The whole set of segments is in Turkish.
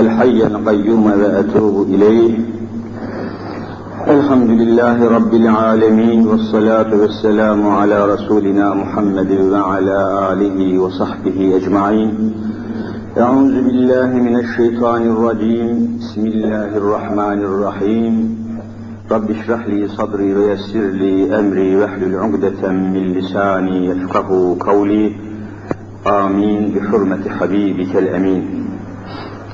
الحي القيوم وأتوب إليه. الحمد لله رب العالمين والصلاة والسلام على رسولنا محمد وعلى آله وصحبه أجمعين. أعوذ بالله من الشيطان الرجيم. بسم الله الرحمن الرحيم. رب اشرح لي صدري ويسر لي أمري واحلل عقدة من لساني يفقه قولي. آمين. بحرمة حبيبك الأمين.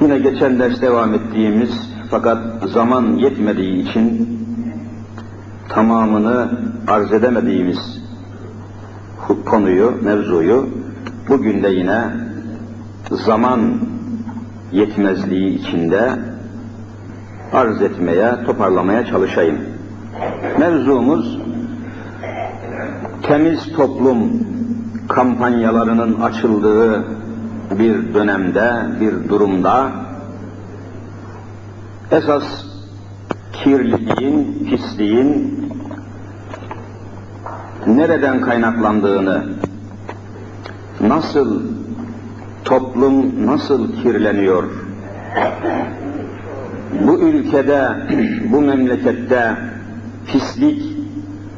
yine geçen ders devam ettiğimiz fakat zaman yetmediği için tamamını arz edemediğimiz konuyu, mevzuyu bugün de yine zaman yetmezliği içinde arz etmeye, toparlamaya çalışayım. Mevzumuz temiz toplum kampanyalarının açıldığı bir dönemde, bir durumda esas kirliliğin, pisliğin nereden kaynaklandığını, nasıl toplum nasıl kirleniyor, bu ülkede, bu memlekette pislik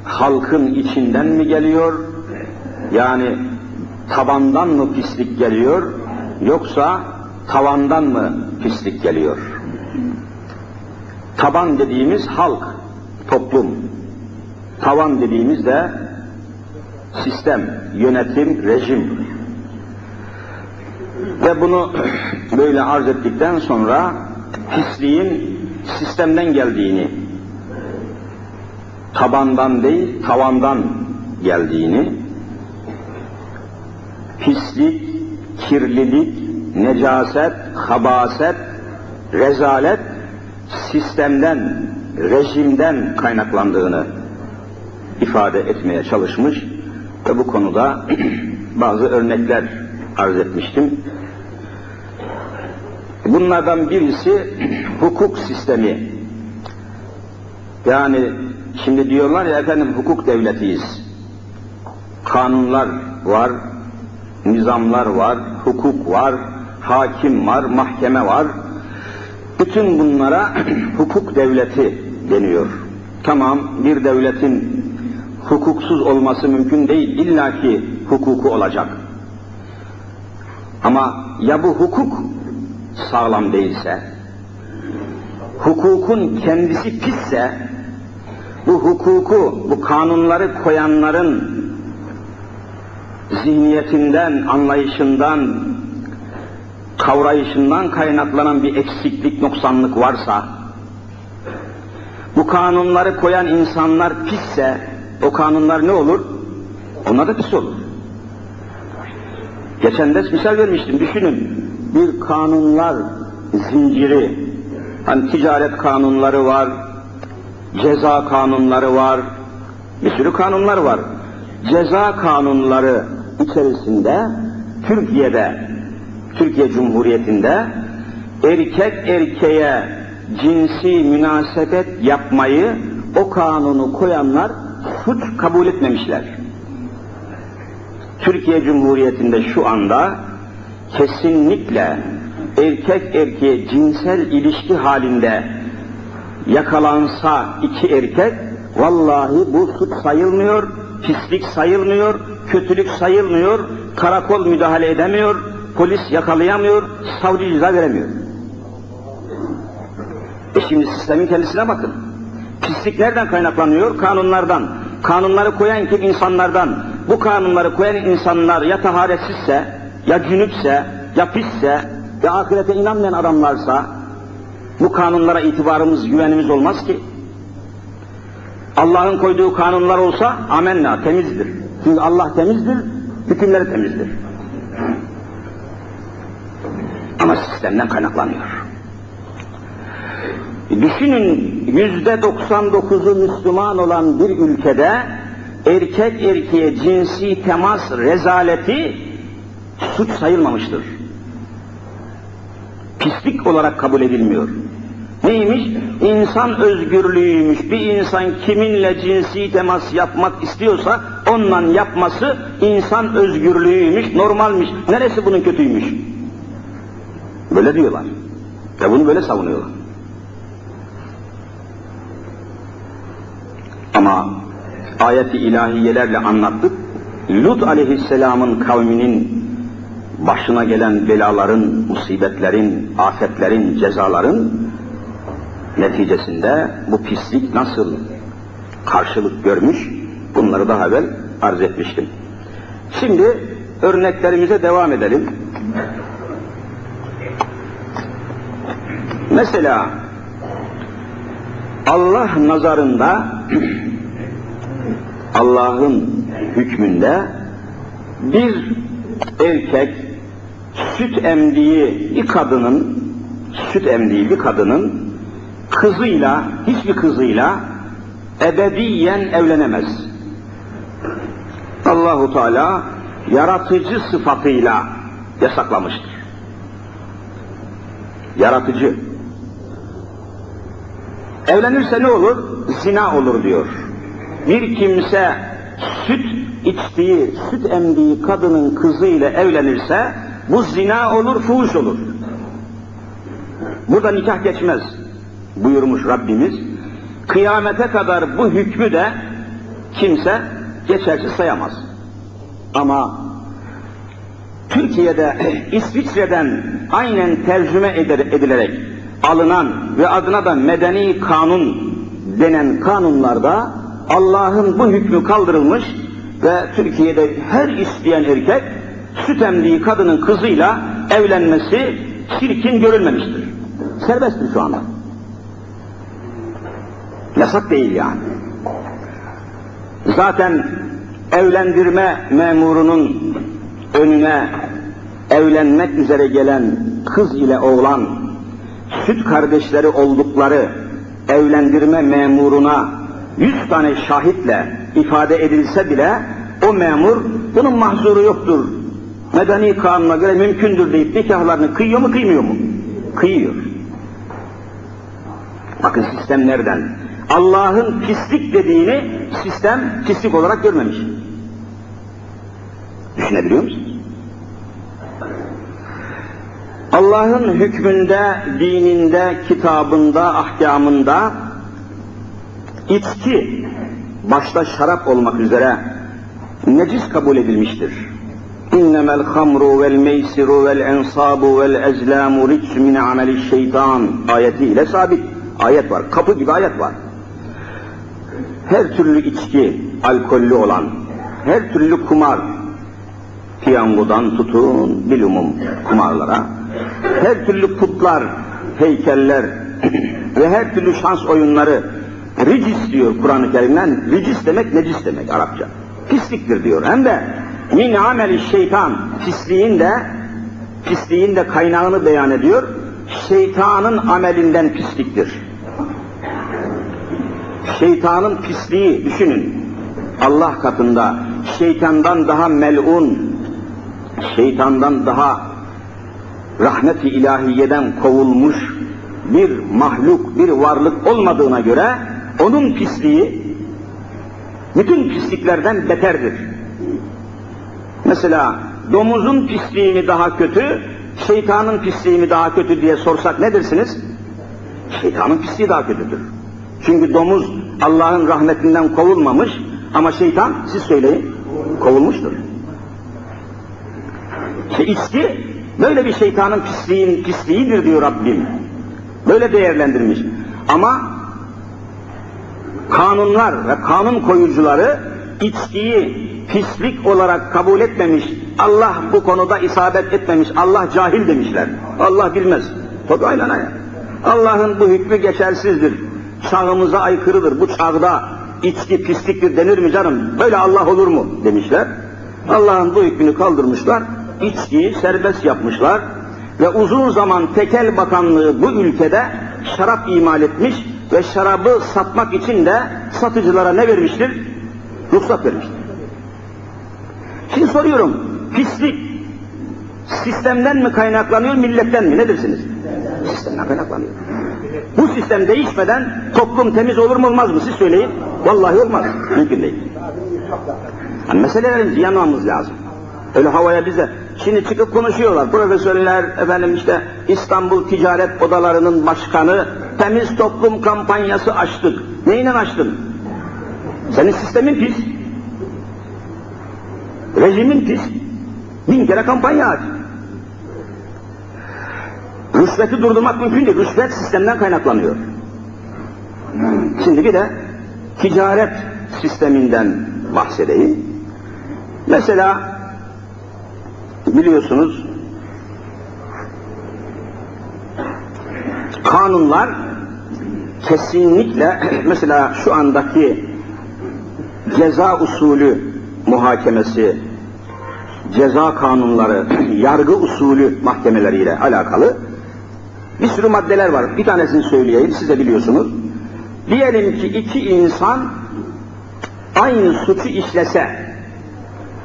halkın içinden mi geliyor, yani tabandan mı pislik geliyor, yoksa tavandan mı pislik geliyor? Taban dediğimiz halk, toplum. Tavan dediğimiz de sistem, yönetim, rejim. Ve bunu böyle arz ettikten sonra pisliğin sistemden geldiğini, tabandan değil tavandan geldiğini, pislik, kirlilik, necaset, habaset, rezalet sistemden, rejimden kaynaklandığını ifade etmeye çalışmış ve bu konuda bazı örnekler arz etmiştim. Bunlardan birisi hukuk sistemi. Yani şimdi diyorlar ya efendim hukuk devletiyiz. Kanunlar var, nizamlar var, hukuk var, hakim var, mahkeme var. Bütün bunlara hukuk devleti deniyor. Tamam bir devletin hukuksuz olması mümkün değil. İlla ki hukuku olacak. Ama ya bu hukuk sağlam değilse, hukukun kendisi pisse, bu hukuku, bu kanunları koyanların zihniyetinden, anlayışından, kavrayışından kaynaklanan bir eksiklik, noksanlık varsa, bu kanunları koyan insanlar pisse, o kanunlar ne olur? Onlar da pis olur. Geçen ders misal vermiştim, düşünün. Bir kanunlar zinciri, hani ticaret kanunları var, ceza kanunları var, bir sürü kanunlar var. Ceza kanunları içerisinde Türkiye'de, Türkiye Cumhuriyeti'nde erkek erkeğe cinsi münasebet yapmayı o kanunu koyanlar suç kabul etmemişler. Türkiye Cumhuriyeti'nde şu anda kesinlikle erkek erkeğe cinsel ilişki halinde yakalansa iki erkek vallahi bu suç sayılmıyor, pislik sayılmıyor, kötülük sayılmıyor, karakol müdahale edemiyor, polis yakalayamıyor, savcı ceza veremiyor. E şimdi sistemin kendisine bakın. Pislik nereden kaynaklanıyor? Kanunlardan. Kanunları koyan kim? insanlardan. Bu kanunları koyan insanlar ya taharetsizse, ya cünüpse, ya pisse, ya ahirete inanmayan adamlarsa, bu kanunlara itibarımız, güvenimiz olmaz ki. Allah'ın koyduğu kanunlar olsa amenna, temizdir. Çünkü Allah temizdir, hükümleri temizdir. Ama sistemden kaynaklanıyor. Düşünün yüzde 99'u Müslüman olan bir ülkede erkek erkeğe cinsi temas rezaleti suç sayılmamıştır. Pislik olarak kabul edilmiyor. Neymiş? İnsan özgürlüğüymüş. Bir insan kiminle cinsi temas yapmak istiyorsa onunla yapması insan özgürlüğüymüş, normalmiş. Neresi bunun kötüymüş? Böyle diyorlar. Ve bunu böyle savunuyorlar. Ama ayeti ilahiyelerle anlattık. Lut aleyhisselamın kavminin başına gelen belaların, musibetlerin, afetlerin, cezaların neticesinde bu pislik nasıl karşılık görmüş bunları daha evvel arz etmiştim. Şimdi örneklerimize devam edelim. Mesela Allah nazarında Allah'ın hükmünde bir erkek süt emdiği bir kadının süt emdiği bir kadının kızıyla hiçbir kızıyla ebediyen evlenemez. Allahu Teala yaratıcı sıfatıyla yasaklamıştır. Yaratıcı. Evlenirse ne olur? Zina olur diyor. Bir kimse süt içtiği, süt emdiği kadının kızıyla evlenirse bu zina olur, fuhuş olur. Burada nikah geçmez buyurmuş Rabbimiz. Kıyamete kadar bu hükmü de kimse geçersiz sayamaz. Ama Türkiye'de İsviçre'den aynen tercüme edilerek alınan ve adına da medeni kanun denen kanunlarda Allah'ın bu hükmü kaldırılmış ve Türkiye'de her isteyen erkek süt emdiği kadının kızıyla evlenmesi çirkin görülmemiştir. Serbesttir şu anda. Yasak değil yani. Zaten evlendirme memurunun önüne evlenmek üzere gelen kız ile oğlan süt kardeşleri oldukları evlendirme memuruna yüz tane şahitle ifade edilse bile o memur bunun mahzuru yoktur. Medeni kanuna göre mümkündür deyip nikahlarını kıyıyor mu kıymıyor mu? Kıyıyor. Bakın sistem nereden? Allah'ın pislik dediğini sistem pislik olarak görmemiş. Düşünebiliyor musunuz? Allah'ın hükmünde, dininde, kitabında, ahkamında içki, başta şarap olmak üzere necis kabul edilmiştir. Vel meysiru vel ensabu vel ezlamu rics min ameli şeytan ayetiyle sabit. Ayet var. Kapı gibi ayet var. Her türlü içki, alkollü olan, her türlü kumar, piyangodan tutun bilumum kumarlara, her türlü putlar, heykeller ve her türlü şans oyunları ricis diyor Kur'an-ı Kerim'den. Ricis demek necis demek Arapça. Pisliktir diyor. Hem de min ameli şeytan pisliğin de pisliğin de kaynağını beyan ediyor. Şeytanın amelinden pisliktir. Şeytanın pisliği düşünün. Allah katında şeytandan daha melun, şeytandan daha rahmet-i ilahiyeden kovulmuş bir mahluk, bir varlık olmadığına göre onun pisliği bütün pisliklerden beterdir. Mesela domuzun pisliği mi daha kötü, şeytanın pisliği mi daha kötü diye sorsak ne dersiniz? Şeytanın pisliği daha kötüdür. Çünkü domuz Allah'ın rahmetinden kovulmamış ama şeytan siz söyleyin kovulmuştur. İşte içki böyle bir şeytanın pisliğin pisliğidir diyor Rabbim. Böyle değerlendirmiş. Ama kanunlar ve kanun koyucuları içkiyi pislik olarak kabul etmemiş. Allah bu konuda isabet etmemiş. Allah cahil demişler. Allah bilmez. Tabi aynen. Allah'ın bu hükmü geçersizdir. Çağımıza aykırıdır. Bu çağda içki pisliktir denir mi canım? Böyle Allah olur mu? demişler. Allah'ın bu hükmünü kaldırmışlar. İçkiyi serbest yapmışlar. Ve uzun zaman tekel bakanlığı bu ülkede şarap imal etmiş ve şarabı satmak için de satıcılara ne vermiştir? Ruhsat vermiştir. Şimdi soruyorum, pislik sistemden mi kaynaklanıyor, milletten mi? Ne dersiniz? Sistemden kaynaklanıyor. Bu sistem değişmeden toplum temiz olur mu olmaz mı? Siz söyleyin. Vallahi olmaz. Mümkün değil. Yani meselelerin yanmamız lazım. Öyle havaya bize. Şimdi çıkıp konuşuyorlar. Profesörler, efendim işte İstanbul Ticaret Odalarının başkanı temiz toplum kampanyası açtık. Neyle açtın? Senin sistemin pis. Rejimin pis. Bin kere kampanya aç. Rüşveti durdurmak mümkün değil. Rüşvet sistemden kaynaklanıyor. Şimdi bir de ticaret sisteminden bahsedeyim. Mesela biliyorsunuz kanunlar kesinlikle mesela şu andaki ceza usulü muhakemesi, ceza kanunları, yargı usulü mahkemeleriyle alakalı bir sürü maddeler var. Bir tanesini söyleyeyim, siz de biliyorsunuz. Diyelim ki iki insan aynı suçu işlese,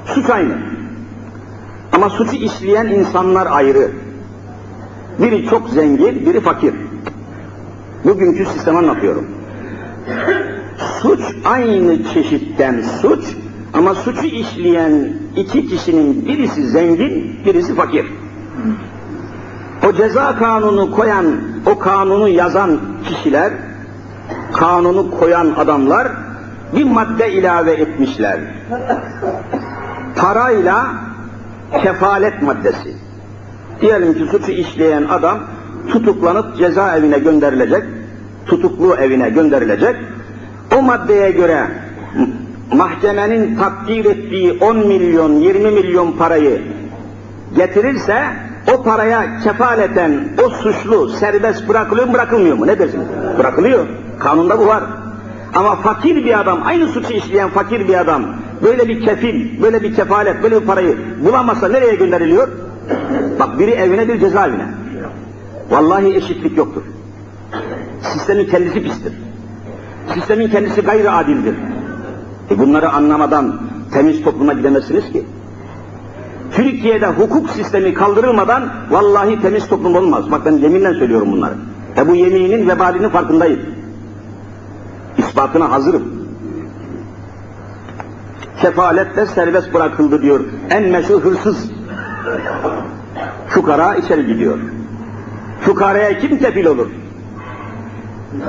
suç aynı. Ama suçu işleyen insanlar ayrı. Biri çok zengin, biri fakir. Bugünkü sistemi anlatıyorum. Suç aynı çeşitten suç ama suçu işleyen iki kişinin birisi zengin, birisi fakir. O ceza kanunu koyan, o kanunu yazan kişiler, kanunu koyan adamlar bir madde ilave etmişler. Parayla kefalet maddesi. Diyelim ki suçu işleyen adam tutuklanıp cezaevine gönderilecek, tutuklu evine gönderilecek. O maddeye göre mahkemenin takdir ettiği 10 milyon, 20 milyon parayı getirirse o paraya kefaleten o suçlu serbest bırakılıyor mu bırakılmıyor mu? Ne dersiniz? Bırakılıyor. Kanunda bu var. Ama fakir bir adam, aynı suçu işleyen fakir bir adam böyle bir kefil, böyle bir kefalet, böyle bir parayı bulamazsa nereye gönderiliyor? Bak biri evine bir cezaevine. Vallahi eşitlik yoktur. Sistemin kendisi pistir. Sistemin kendisi gayri adildir. E bunları anlamadan temiz topluma gidemezsiniz ki. Türkiye'de hukuk sistemi kaldırılmadan vallahi temiz toplum olmaz. Bak ben yeminle söylüyorum bunları. Ve bu yeminin vebalinin farkındayım. İspatına hazırım. Kefaletle serbest bırakıldı diyor. En meşhur hırsız. Fukara içeri gidiyor. Fukaraya kim kefil olur?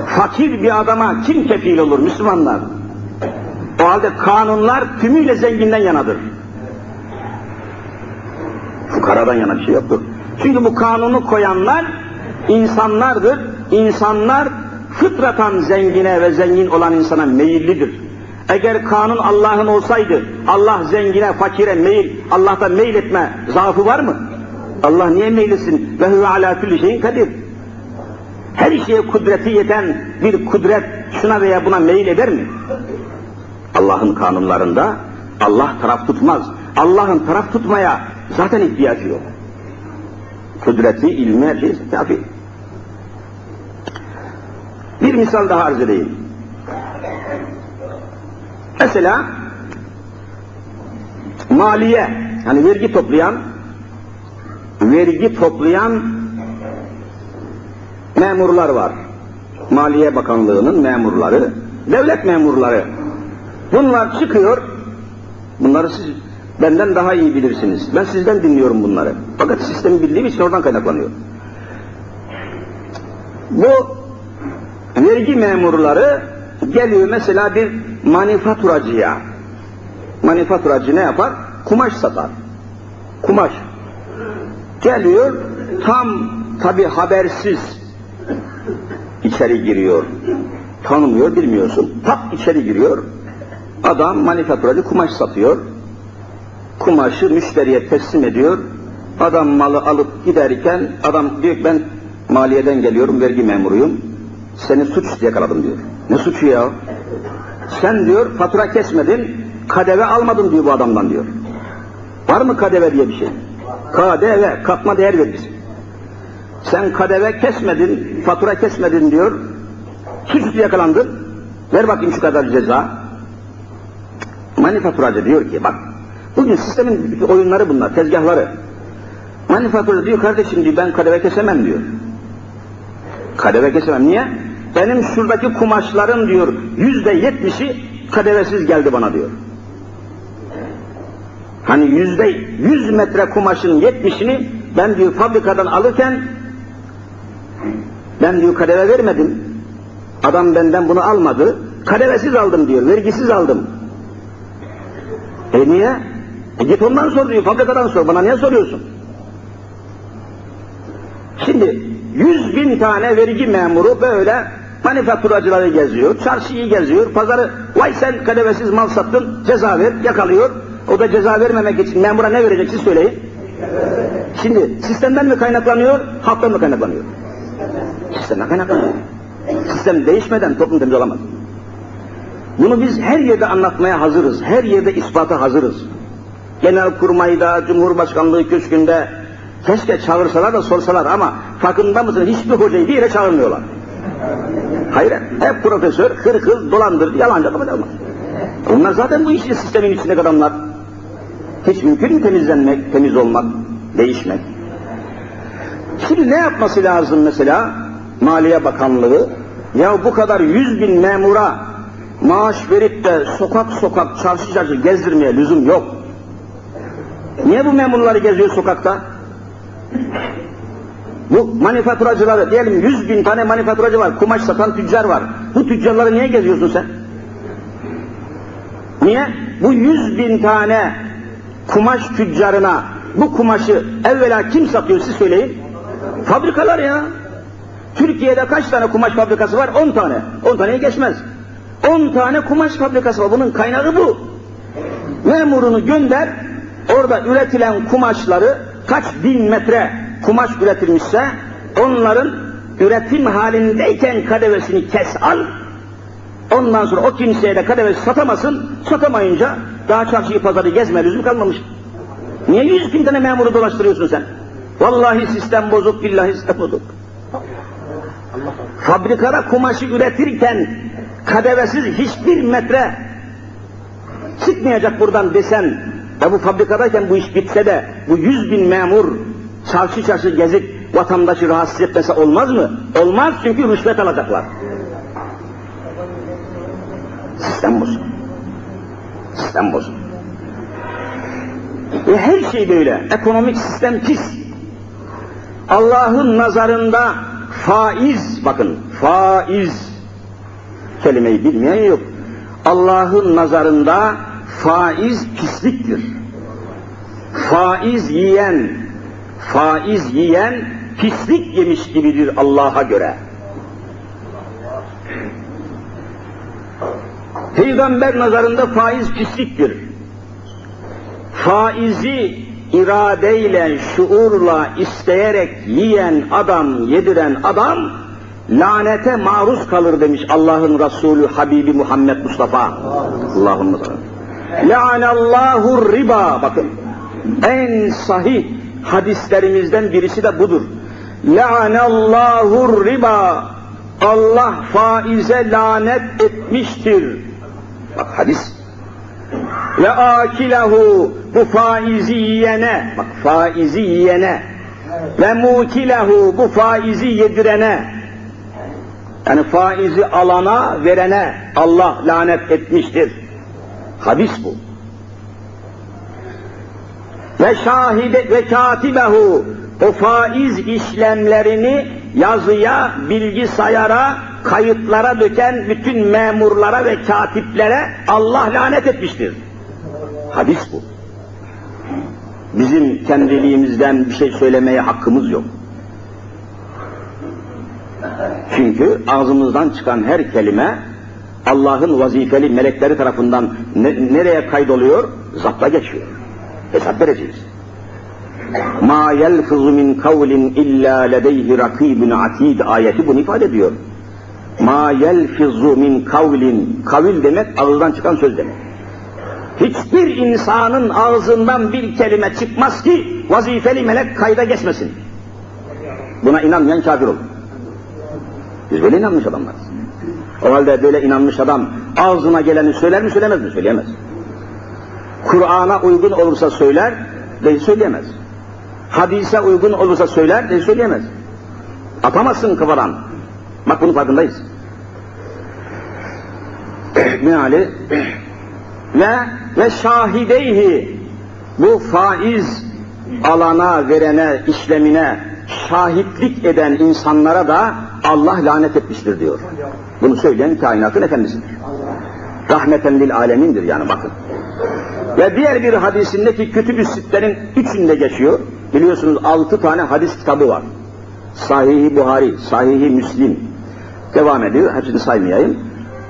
Fakir bir adama kim kefil olur Müslümanlar? O halde kanunlar tümüyle zenginden yanadır. Fukaradan yana bir şey yoktur. Çünkü bu kanunu koyanlar insanlardır. İnsanlar fıtratan zengine ve zengin olan insana meyillidir. Eğer kanun Allah'ın olsaydı, Allah zengine, fakire meyil, Allah'ta meyil etme zaafı var mı? Allah niye meylesin? Ve huve ala külli şeyin kadir. Her şeye kudreti yeten bir kudret şuna veya buna meyil eder mi? Allah'ın kanunlarında Allah taraf tutmaz. Allah'ın taraf tutmaya zaten ihtiyacı yok. Kudreti, ilmi, her şey kafi. Bir misal daha arz edeyim. Mesela maliye, yani vergi toplayan, vergi toplayan memurlar var. Maliye Bakanlığı'nın memurları, devlet memurları. Bunlar çıkıyor, bunları siz benden daha iyi bilirsiniz. Ben sizden dinliyorum bunları. Fakat sistemi bildiğim için oradan kaynaklanıyor. Bu vergi memurları geliyor mesela bir manifaturacıya. Manifaturacı ne yapar? Kumaş satar. Kumaş. Geliyor, tam tabi habersiz içeri giriyor. Tanımıyor, bilmiyorsun. Tak içeri giriyor. Adam manifaturacı kumaş satıyor. Kumaşı müşteriye teslim ediyor. Adam malı alıp giderken adam diyor ben maliyeden geliyorum, vergi memuruyum. Seni suç yakaladım diyor. Ne suçu ya? Sen diyor fatura kesmedin, kadeve almadın diyor bu adamdan diyor. Var mı kadeve diye bir şey? KDV, katma değer vergisi. Sen kadeve kesmedin, fatura kesmedin diyor. Suçüstü yakalandın. Ver bakayım şu kadar ceza. Manifaturacı diyor ki bak bugün sistemin oyunları bunlar, tezgahları. Manifaturacı diyor kardeşim diyor ben kadeve kesemem diyor. Kadeve kesemem. Niye? Benim şuradaki kumaşların diyor yüzde yetmişi kadevesiz geldi bana diyor. Hani yüzde yüz metre kumaşın yetmişini ben diyor fabrikadan alırken ben diyor kadeve vermedim. Adam benden bunu almadı. Kadevesiz aldım diyor, vergisiz aldım. E niye? E git ondan sor diyor, fabrikadan sor. Bana niye soruyorsun? Şimdi yüz bin tane vergi memuru böyle manifaturacıları geziyor, çarşıyı geziyor, pazarı vay sen kadevesiz mal sattın, ceza ver, yakalıyor. O da ceza vermemek için memura ne verecek siz söyleyin. Şimdi sistemden mi kaynaklanıyor, halktan mı kaynaklanıyor? Sistemden kaynaklanıyor. Sistem değişmeden toplum temiz olamaz. Bunu biz her yerde anlatmaya hazırız, her yerde ispata hazırız. Genel kurmayda, Cumhurbaşkanlığı köşkünde keşke çağırsalar da sorsalar ama farkında mısın hiçbir hocayı bir yere çağırmıyorlar. Hayır, hep profesör, hırkız, dolandır, yalancı adam olmaz. Onlar zaten bu işin sistemin içindeki adamlar. Hiç mümkün mü temizlenmek, temiz olmak, değişmek? Şimdi ne yapması lazım mesela? Maliye Bakanlığı, ya bu kadar yüz bin memura maaş verip de sokak sokak, çarşı çarşı gezdirmeye lüzum yok. Niye bu memurları geziyor sokakta? Bu manifaturacıları, diyelim yüz bin tane manifaturacı var, kumaş satan tüccar var. Bu tüccarları niye geziyorsun sen? Niye? Bu yüz bin tane kumaş tüccarına bu kumaşı evvela kim satıyor siz söyleyin? Fabrikalar ya. Türkiye'de kaç tane kumaş fabrikası var? 10 tane. 10 taneye geçmez. 10 tane kumaş fabrikası var. Bunun kaynağı bu. Memurunu gönder, orada üretilen kumaşları kaç bin metre kumaş üretilmişse onların üretim halindeyken kadevesini kes al. Ondan sonra o kimseye de kadevesi satamasın. Satamayınca daha çarşıyı pazarı gezme lüzum kalmamış. Niye yüz bin tane memuru dolaştırıyorsun sen? Vallahi sistem bozuk, billahi sistem bozuk. Fabrikada kumaşı üretirken kadevesiz hiçbir metre çıkmayacak buradan desen ve bu fabrikadayken bu iş bitse de bu yüz bin memur çarşı çarşı gezip vatandaşı rahatsız etmese olmaz mı? Olmaz çünkü rüşvet alacaklar. Sistem bozuk. Sistem bozuk. Ve her şey böyle. Ekonomik sistem pis. Allah'ın nazarında faiz, bakın faiz kelimeyi bilmeyen yok. Allah'ın nazarında faiz pisliktir. Faiz yiyen, faiz yiyen pislik yemiş gibidir Allah'a göre. Peygamber nazarında faiz pisliktir. Faizi iradeyle, şuurla, isteyerek yiyen adam, yediren adam lanete maruz kalır demiş Allah'ın Resulü Habibi Muhammed Mustafa. Allah'ın Le'anallahu riba. Bakın en sahih hadislerimizden birisi de budur. Le'anallahu riba. Allah faize lanet etmiştir. Bak hadis. Ve akilehu bu faizi yiyene, bak faizi yiyene ve mukilehu bu faizi yedirene yani faizi alana, verene Allah lanet etmiştir. Hadis bu. Ve şahide ve katibehu o faiz işlemlerini yazıya, bilgisayara, kayıtlara döken bütün memurlara ve katiplere Allah lanet etmiştir. Hadis bu. Bizim kendiliğimizden bir şey söylemeye hakkımız yok. Çünkü ağzımızdan çıkan her kelime Allah'ın vazifeli melekleri tarafından ne, nereye kaydoluyor? Zapta geçiyor. Hesap vereceğiz. Ma yelfizu min kavlin illa ledeyhi rakibun atid ayeti bunu ifade ediyor. Ma yelfizu min kavlin kavil demek ağızdan çıkan söz demek. Hiçbir insanın ağzından bir kelime çıkmaz ki vazifeli melek kayda geçmesin. Buna inanmayan kafir olur. Biz böyle inanmış adamlarız. O halde böyle inanmış adam ağzına geleni söyler mi söylemez mi? Söyleyemez. Kur'an'a uygun olursa söyler, değil söyleyemez. Hadise uygun olursa söyler, değil söyleyemez. Atamazsın kafadan. Bak bunun farkındayız. Meali ve ve şahideyhi bu faiz alana, verene, işlemine şahitlik eden insanlara da Allah lanet etmiştir diyor. Bunu söyleyen kainatın efendisidir. Rahmeten lil alemindir yani bakın. Ve diğer bir hadisindeki kütüb-ü sitlerin üçünde geçiyor. Biliyorsunuz altı tane hadis kitabı var. Sahih-i Buhari, Sahih-i Müslim. Devam ediyor, hepsini saymayayım.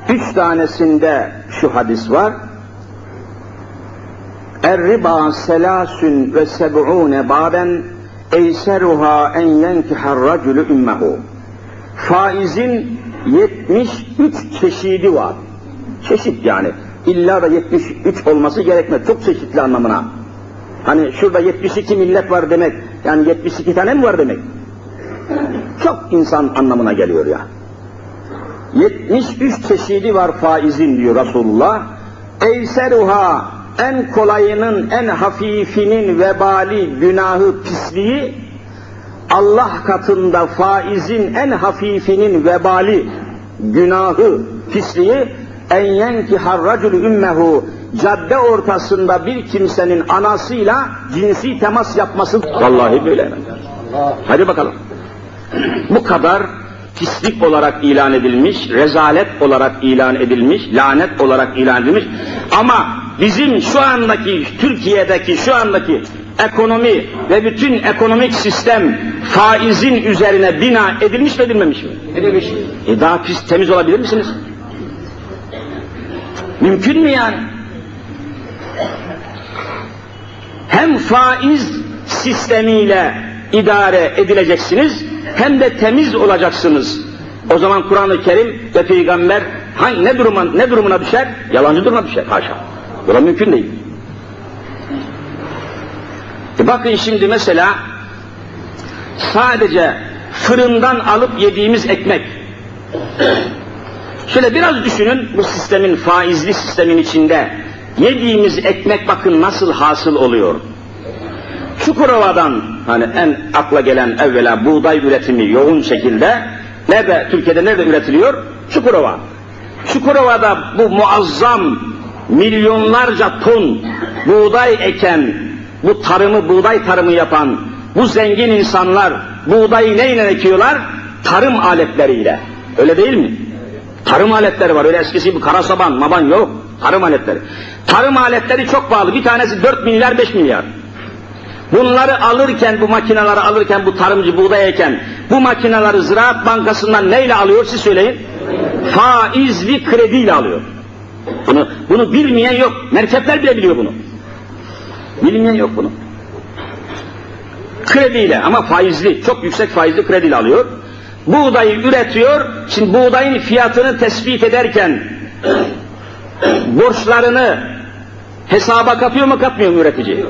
Üç tanesinde şu hadis var. Er-riba selasün ve seb'une baben eyseruha en yenkihar racülü ümmehu. Faizin 73 çeşidi var. Çeşit yani. İlla da 73 olması gerekmez. Çok çeşitli anlamına. Hani şurada 72 millet var demek. Yani 72 tane mi var demek? Çok insan anlamına geliyor ya. 73 çeşidi var faizin diyor Resulullah. Eyseruha en kolayının, en hafifinin vebali, günahı, pisliği Allah katında faizin en hafifinin vebali, günahı, pisliği en yenki harracul ümmehu cadde ortasında bir kimsenin anasıyla cinsi temas yapması vallahi böyle. Hadi bakalım. Bu kadar pislik olarak ilan edilmiş, rezalet olarak ilan edilmiş, lanet olarak ilan edilmiş. Ama bizim şu andaki, Türkiye'deki şu andaki ekonomi ve bütün ekonomik sistem faizin üzerine bina edilmiş mi edilmemiş mi? Edilmiş. E daha pis, temiz olabilir misiniz? Mümkün mü yani? Hem faiz sistemiyle idare edileceksiniz, hem de temiz olacaksınız. O zaman Kur'an-ı Kerim ve Peygamber hangi, ne, duruma, ne durumuna düşer? Yalancı duruma düşer. Haşa. Bu da mümkün değil. E bakın şimdi mesela sadece fırından alıp yediğimiz ekmek. Şöyle biraz düşünün bu sistemin faizli sistemin içinde yediğimiz ekmek bakın nasıl hasıl oluyor. Çukurova'dan hani en akla gelen evvela buğday üretimi yoğun şekilde nerede Türkiye'de nerede üretiliyor? Çukurova. Çukurova'da bu muazzam milyonlarca ton buğday eken, bu tarımı buğday tarımı yapan bu zengin insanlar buğdayı neyle ekiyorlar? Tarım aletleriyle. Öyle değil mi? Tarım aletleri var. Öyle eskisi gibi kara saban, maban yok. Tarım aletleri. Tarım aletleri çok pahalı. Bir tanesi 4 milyar, 5 milyar. Bunları alırken, bu makineleri alırken, bu tarımcı buğday eken, bu makineleri Ziraat Bankası'ndan neyle alıyor siz söyleyin? Faizli krediyle alıyor. Bunu, bunu bilmeyen yok. Merkepler bile biliyor bunu. Bilmeyen yok bunu. Krediyle ama faizli, çok yüksek faizli krediyle alıyor. Buğdayı üretiyor, şimdi buğdayın fiyatını tespit ederken borçlarını hesaba katıyor mu katmıyor mu üretici?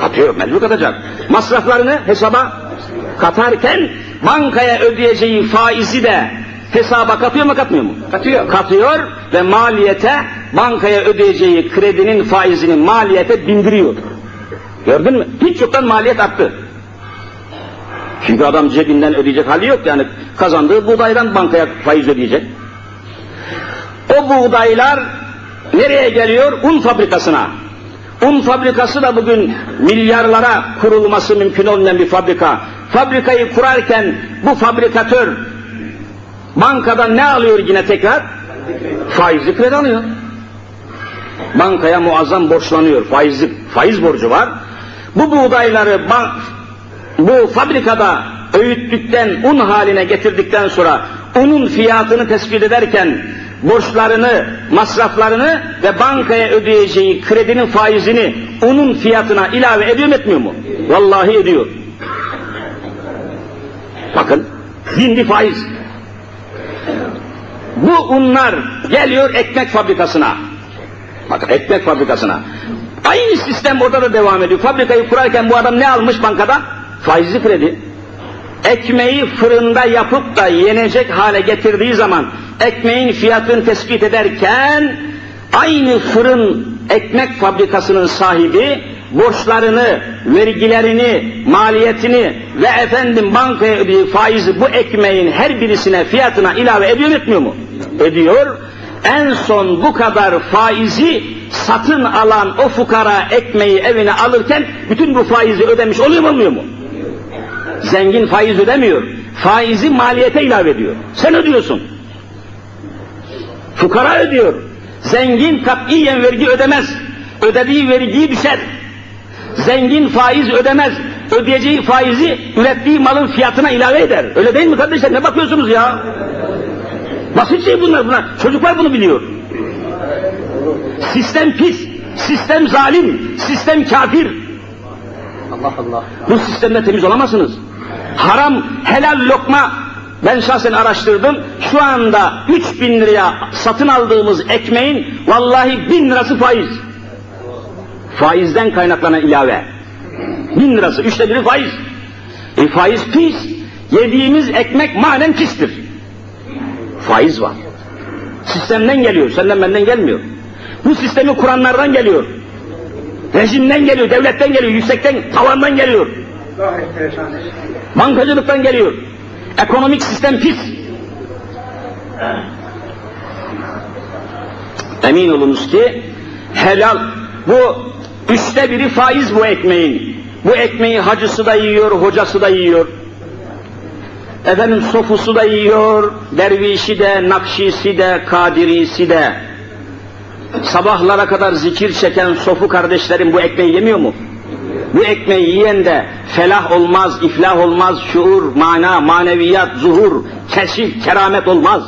Katıyor, mecbur katacak. Masraflarını hesaba katarken bankaya ödeyeceği faizi de hesaba katıyor mu katmıyor mu? Katıyor. Katıyor ve maliyete bankaya ödeyeceği kredinin faizini maliyete bindiriyor. Gördün mü? Hiç yoktan maliyet arttı. Çünkü adam cebinden ödeyecek hali yok yani kazandığı buğdaydan bankaya faiz ödeyecek. O buğdaylar nereye geliyor? Un fabrikasına. Un fabrikası da bugün milyarlara kurulması mümkün olmayan bir fabrika. Fabrikayı kurarken bu fabrikatör bankadan ne alıyor yine tekrar? Faizli kredi alıyor. Bankaya muazzam borçlanıyor. Faizli, faiz borcu var. Bu buğdayları bu fabrikada öğüttükten, un haline getirdikten sonra unun fiyatını tespit ederken borçlarını, masraflarını ve bankaya ödeyeceği kredinin faizini unun fiyatına ilave ediyor mu etmiyor mu? Vallahi ediyor. Bakın, bindi faiz. Bu unlar geliyor ekmek fabrikasına. Bakın ekmek fabrikasına. Aynı sistem orada da devam ediyor. Fabrikayı kurarken bu adam ne almış bankada? Faizli kredi. ekmeği fırında yapıp da yenecek hale getirdiği zaman ekmeğin fiyatını tespit ederken aynı fırın ekmek fabrikasının sahibi borçlarını, vergilerini, maliyetini ve efendim bankaya ödediği faizi bu ekmeğin her birisine fiyatına ilave ediyor etmiyor mu? Ediyor. En son bu kadar faizi satın alan o fukara ekmeği evine alırken bütün bu faizi ödemiş oluyor mu olmuyor mu? Zengin faiz ödemiyor. Faizi maliyete ilave ediyor. Sen ödüyorsun. Fukara ödüyor. Zengin katiyen vergi ödemez. Ödediği vergiyi düşer. Zengin faiz ödemez. Ödeyeceği faizi ürettiği malın fiyatına ilave eder. Öyle değil mi kardeşler? Ne bakıyorsunuz ya? Basit şey bunlar bunlar. Çocuklar bunu biliyor. Sistem pis, sistem zalim, sistem kafir. Allah Allah. Bu sistemde temiz olamazsınız. Haram, helal lokma ben şahsen araştırdım. Şu anda 3000 liraya satın aldığımız ekmeğin vallahi 1000 lirası faiz. Faizden kaynaklanan ilave. 1000 lirası, üçte biri faiz. E faiz pis. Yediğimiz ekmek manen pistir. Faiz var. Sistemden geliyor, senden benden gelmiyor. Bu sistemi kuranlardan geliyor. Rejimden geliyor, devletten geliyor, yüksekten, tavandan geliyor. Bankacılıktan geliyor. Ekonomik sistem pis. Emin olunuz ki helal bu üçte biri faiz bu ekmeğin. Bu ekmeği hacısı da yiyor, hocası da yiyor. Efendim sofusu da yiyor, dervişi de, nakşisi de, kadirisi de. Sabahlara kadar zikir çeken sofu kardeşlerim bu ekmeği yemiyor mu? Bu ekmeği yiyen de felah olmaz, iflah olmaz, şuur, mana, maneviyat, zuhur, keşif, keramet olmaz.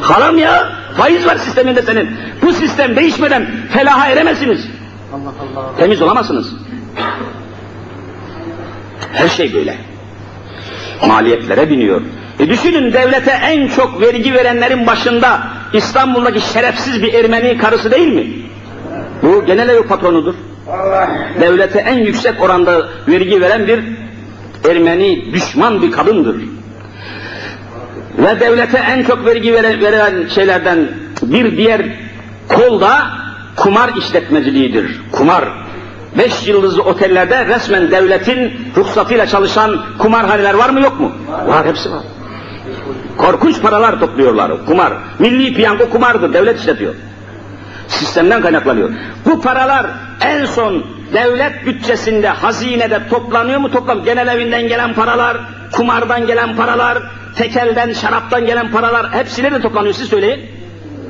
Haram ya, faiz var sisteminde senin. Bu sistem değişmeden felaha eremezsiniz. Allah Allah. Temiz olamazsınız. Her şey böyle. Maliyetlere biniyor. E düşünün devlete en çok vergi verenlerin başında İstanbul'daki şerefsiz bir Ermeni karısı değil mi? Bu genel ev patronudur. Devlete en yüksek oranda vergi veren bir Ermeni düşman bir kadındır. Ve devlete en çok vergi veren, şeylerden bir diğer kol da kumar işletmeciliğidir. Kumar. Beş yıldızlı otellerde resmen devletin ruhsatıyla çalışan kumarhaneler var mı yok mu? Var, hepsi var. Korkunç paralar topluyorlar, kumar. Milli piyango kumardır, devlet işletiyor. Sistemden kaynaklanıyor. Bu paralar en son devlet bütçesinde, hazinede toplanıyor mu toplam? Genel evinden gelen paralar, kumardan gelen paralar, tekelden, şaraptan gelen paralar hepsi nerede toplanıyor siz söyleyin.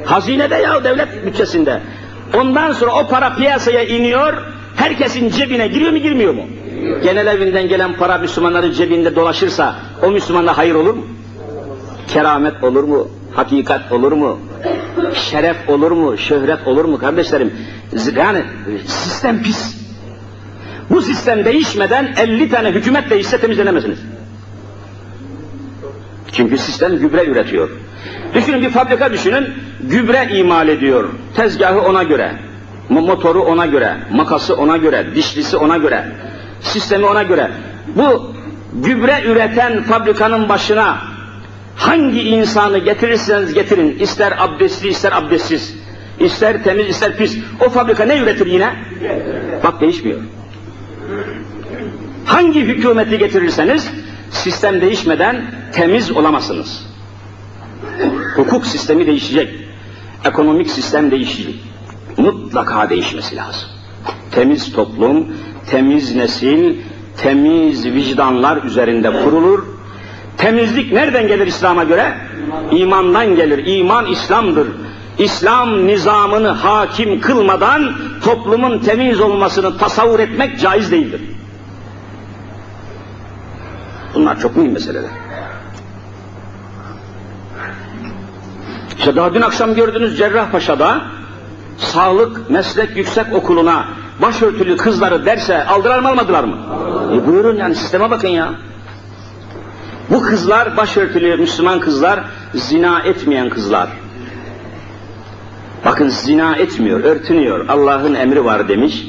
Hazinede ya devlet bütçesinde. Ondan sonra o para piyasaya iniyor, herkesin cebine giriyor mu girmiyor mu? Genel evinden gelen para Müslümanların cebinde dolaşırsa o Müslümanda hayır olur mu? Keramet olur mu? Hakikat olur mu? Şeref olur mu? Şöhret olur mu kardeşlerim? Yani sistem pis. Bu sistem değişmeden 50 tane hükümet değişse temizlenemezsiniz. Çünkü sistem gübre üretiyor. Düşünün bir fabrika düşünün, gübre imal ediyor. Tezgahı ona göre, motoru ona göre, makası ona göre, dişlisi ona göre, sistemi ona göre. Bu gübre üreten fabrikanın başına hangi insanı getirirseniz getirin, ister abdestli ister abdestsiz, ister temiz ister pis, o fabrika ne üretir yine? Bak değişmiyor. Hangi hükümeti getirirseniz sistem değişmeden temiz olamazsınız. Hukuk sistemi değişecek. Ekonomik sistem değişecek. Mutlaka değişmesi lazım. Temiz toplum, temiz nesil, temiz vicdanlar üzerinde kurulur. Temizlik nereden gelir İslam'a göre? İmandan gelir. İman İslam'dır. İslam nizamını hakim kılmadan toplumun temiz olmasını tasavvur etmek caiz değildir. Bunlar çok mühim meseleler. İşte daha dün akşam gördünüz Cerrahpaşa'da sağlık meslek yüksek okuluna başörtülü kızları derse aldılar mı almadılar mı? E buyurun yani sisteme bakın ya. Bu kızlar başörtülü Müslüman kızlar zina etmeyen kızlar. Bakın zina etmiyor, örtünüyor. Allah'ın emri var demiş.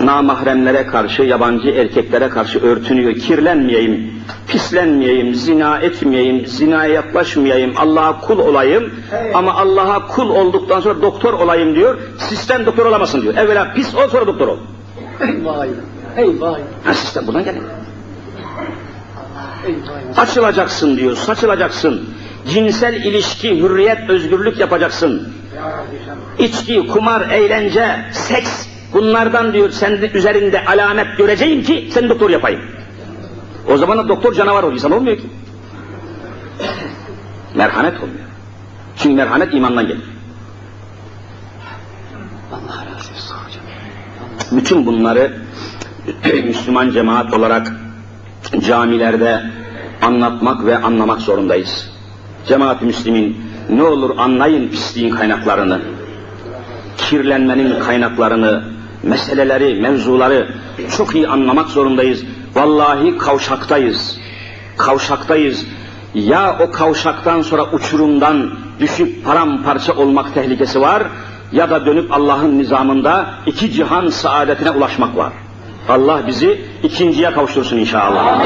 namahremlere karşı, yabancı erkeklere karşı örtünüyor. Kirlenmeyeyim, pislenmeyeyim, zina etmeyeyim, zinaya yaklaşmayayım, Allah'a kul olayım. Ama Allah'a kul olduktan sonra doktor olayım diyor. Sistem doktor olamasın diyor. Evvela pis ol sonra doktor ol. Eyvah eyvah. Ha, sistem buradan geliyor. Açılacaksın diyor, saçılacaksın. Cinsel ilişki, hürriyet, özgürlük yapacaksın. İçki, kumar, eğlence, seks bunlardan diyor senin üzerinde alamet göreceğim ki seni doktor yapayım. O zaman da doktor canavar oluyor, insan olmuyor ki. Merhamet olmuyor. Çünkü merhamet imandan gelir. Allah razı olsun hocam. Bütün bunları Müslüman cemaat olarak camilerde anlatmak ve anlamak zorundayız. Cemaat-i Müslümin ne olur anlayın pisliğin kaynaklarını, kirlenmenin kaynaklarını, meseleleri, mevzuları çok iyi anlamak zorundayız. Vallahi kavşaktayız. Kavşaktayız. Ya o kavşaktan sonra uçurumdan düşüp paramparça olmak tehlikesi var ya da dönüp Allah'ın nizamında iki cihan saadetine ulaşmak var. Allah bizi ikinciye kavuştursun inşallah.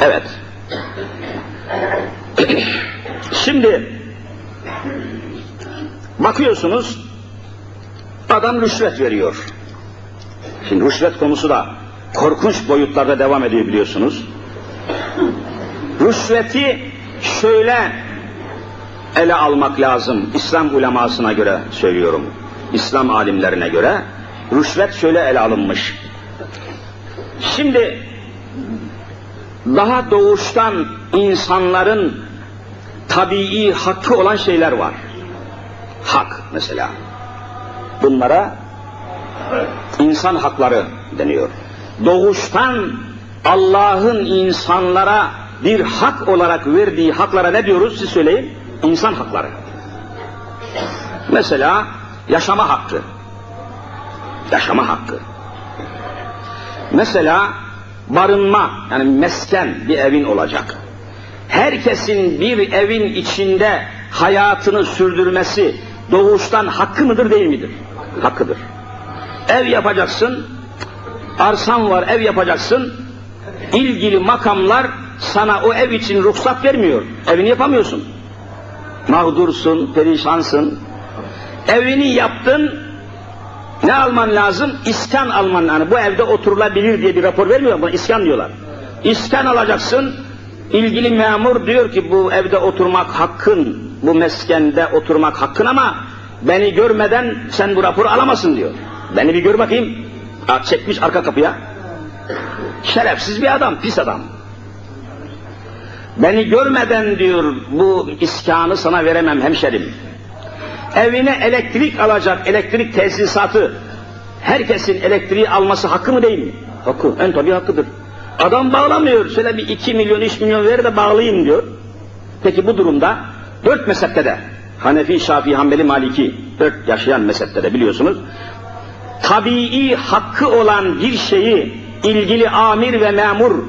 Evet. Şimdi bakıyorsunuz adam rüşvet veriyor. Şimdi rüşvet konusu da korkunç boyutlarda devam ediyor biliyorsunuz. Rüşveti şöyle ele almak lazım. İslam ulemasına göre söylüyorum. İslam alimlerine göre rüşvet şöyle ele alınmış. Şimdi daha doğuştan insanların tabii hakkı olan şeyler var. Hak mesela. Bunlara insan hakları deniyor. Doğuştan Allah'ın insanlara bir hak olarak verdiği haklara ne diyoruz siz söyleyin? İnsan hakları. Mesela yaşama hakkı. Yaşama hakkı. Mesela barınma yani mesken bir evin olacak. Herkesin bir evin içinde hayatını sürdürmesi doğuştan hakkı mıdır değil midir? Hakkıdır. Ev yapacaksın, arsan var ev yapacaksın, ilgili makamlar sana o ev için ruhsat vermiyor. Evini yapamıyorsun. Mağdursun, perişansın. Evini yaptın, ne alman lazım? İskan alman yani bu evde oturulabilir diye bir rapor vermiyor mu? İskan diyorlar. İskan alacaksın. İlgili memur diyor ki bu evde oturmak hakkın, bu meskende oturmak hakkın ama beni görmeden sen bu raporu alamazsın diyor. Beni bir gör bakayım. Çekmiş arka kapıya. Şerefsiz bir adam, pis adam. Beni görmeden diyor bu iskanı sana veremem hemşerim. Evine elektrik alacak, elektrik tesisatı, herkesin elektriği alması hakkı mı değil mi? Hakkı, en tabi hakkıdır. Adam bağlamıyor, şöyle bir iki milyon, üç milyon ver de bağlayayım diyor. Peki bu durumda dört mezhepte de, Hanefi, Şafii, Hanbeli, Maliki, dört yaşayan mezhepte de biliyorsunuz, tabii hakkı olan bir şeyi ilgili amir ve memur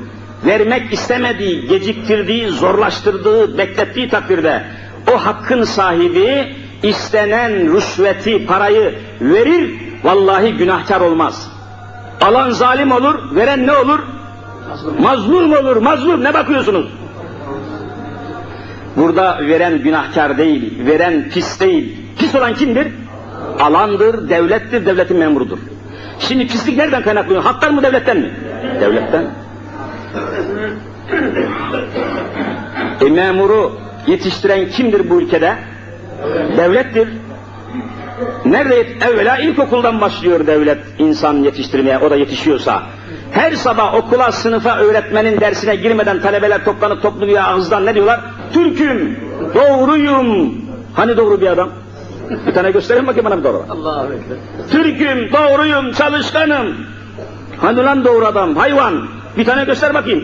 vermek istemediği, geciktirdiği, zorlaştırdığı, beklettiği takdirde o hakkın sahibi istenen rüşveti, parayı verir, vallahi günahkar olmaz. Alan zalim olur, veren ne olur? Mazlum olur, mazlum. Ne bakıyorsunuz? Burada veren günahkar değil, veren pis değil. Pis olan kimdir? Alandır, devlettir, devletin memurudur. Şimdi pislik nereden kaynaklanıyor? Haktan mı, devletten mi? Devletten. E memuru yetiştiren kimdir bu ülkede? Devlettir. Nerede? Evvela ilkokuldan başlıyor devlet insan yetiştirmeye, o da yetişiyorsa. Her sabah okula, sınıfa, öğretmenin dersine girmeden talebeler toplanıp toplu bir ağızdan ne diyorlar? Türk'üm, doğruyum. Hani doğru bir adam? Bir tane göstereyim bakayım bana bir doğru. Türk'üm, doğruyum, çalışkanım. Hani lan doğru adam, hayvan. Bir tane göster bakayım.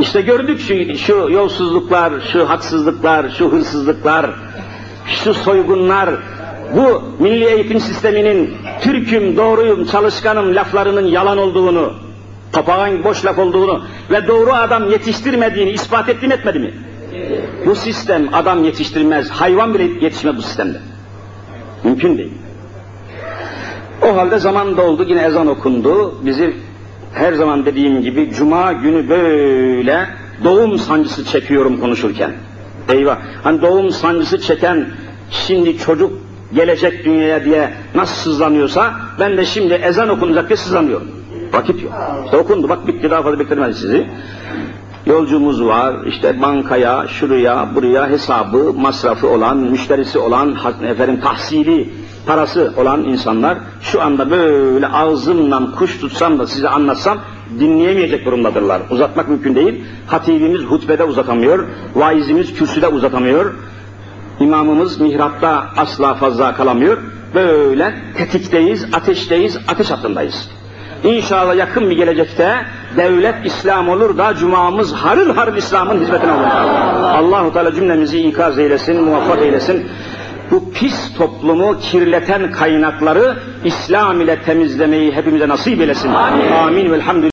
İşte gördük şu, şu yolsuzluklar, şu haksızlıklar, şu hırsızlıklar, şu soygunlar, bu milli eğitim sisteminin Türk'üm, doğruyum, çalışkanım laflarının yalan olduğunu, papağan boş laf olduğunu ve doğru adam yetiştirmediğini ispat etti mi etmedi mi? Bu sistem adam yetiştirmez, hayvan bile yetişmez bu sistemde. Mümkün değil. O halde zaman doldu yine ezan okundu. Bizi her zaman dediğim gibi cuma günü böyle doğum sancısı çekiyorum konuşurken. Eyvah. Hani doğum sancısı çeken şimdi çocuk gelecek dünyaya diye nasıl sızlanıyorsa ben de şimdi ezan okunacak diye sızlanıyorum. Vakit yok. İşte okundu bak bitti daha fazla beklemez sizi. Yolcumuz var, işte bankaya, şuraya, buraya hesabı, masrafı olan, müşterisi olan, efendim tahsili, parası olan insanlar şu anda böyle ağzımdan kuş tutsam da size anlatsam dinleyemeyecek durumdadırlar. Uzatmak mümkün değil. Hatibimiz hutbede uzatamıyor, vaizimiz kürsüde uzatamıyor, imamımız mihrapta asla fazla kalamıyor. Böyle tetikteyiz, ateşteyiz, ateş hattındayız. İnşallah yakın bir gelecekte devlet İslam olur da cumamız harıl harıl İslam'ın hizmetine olur. Allahu Teala cümlemizi ikaz eylesin, muvaffak eylesin. Bu pis toplumu kirleten kaynakları İslam ile temizlemeyi hepimize nasip eylesin. Amin. Amin. Velhamdülillah.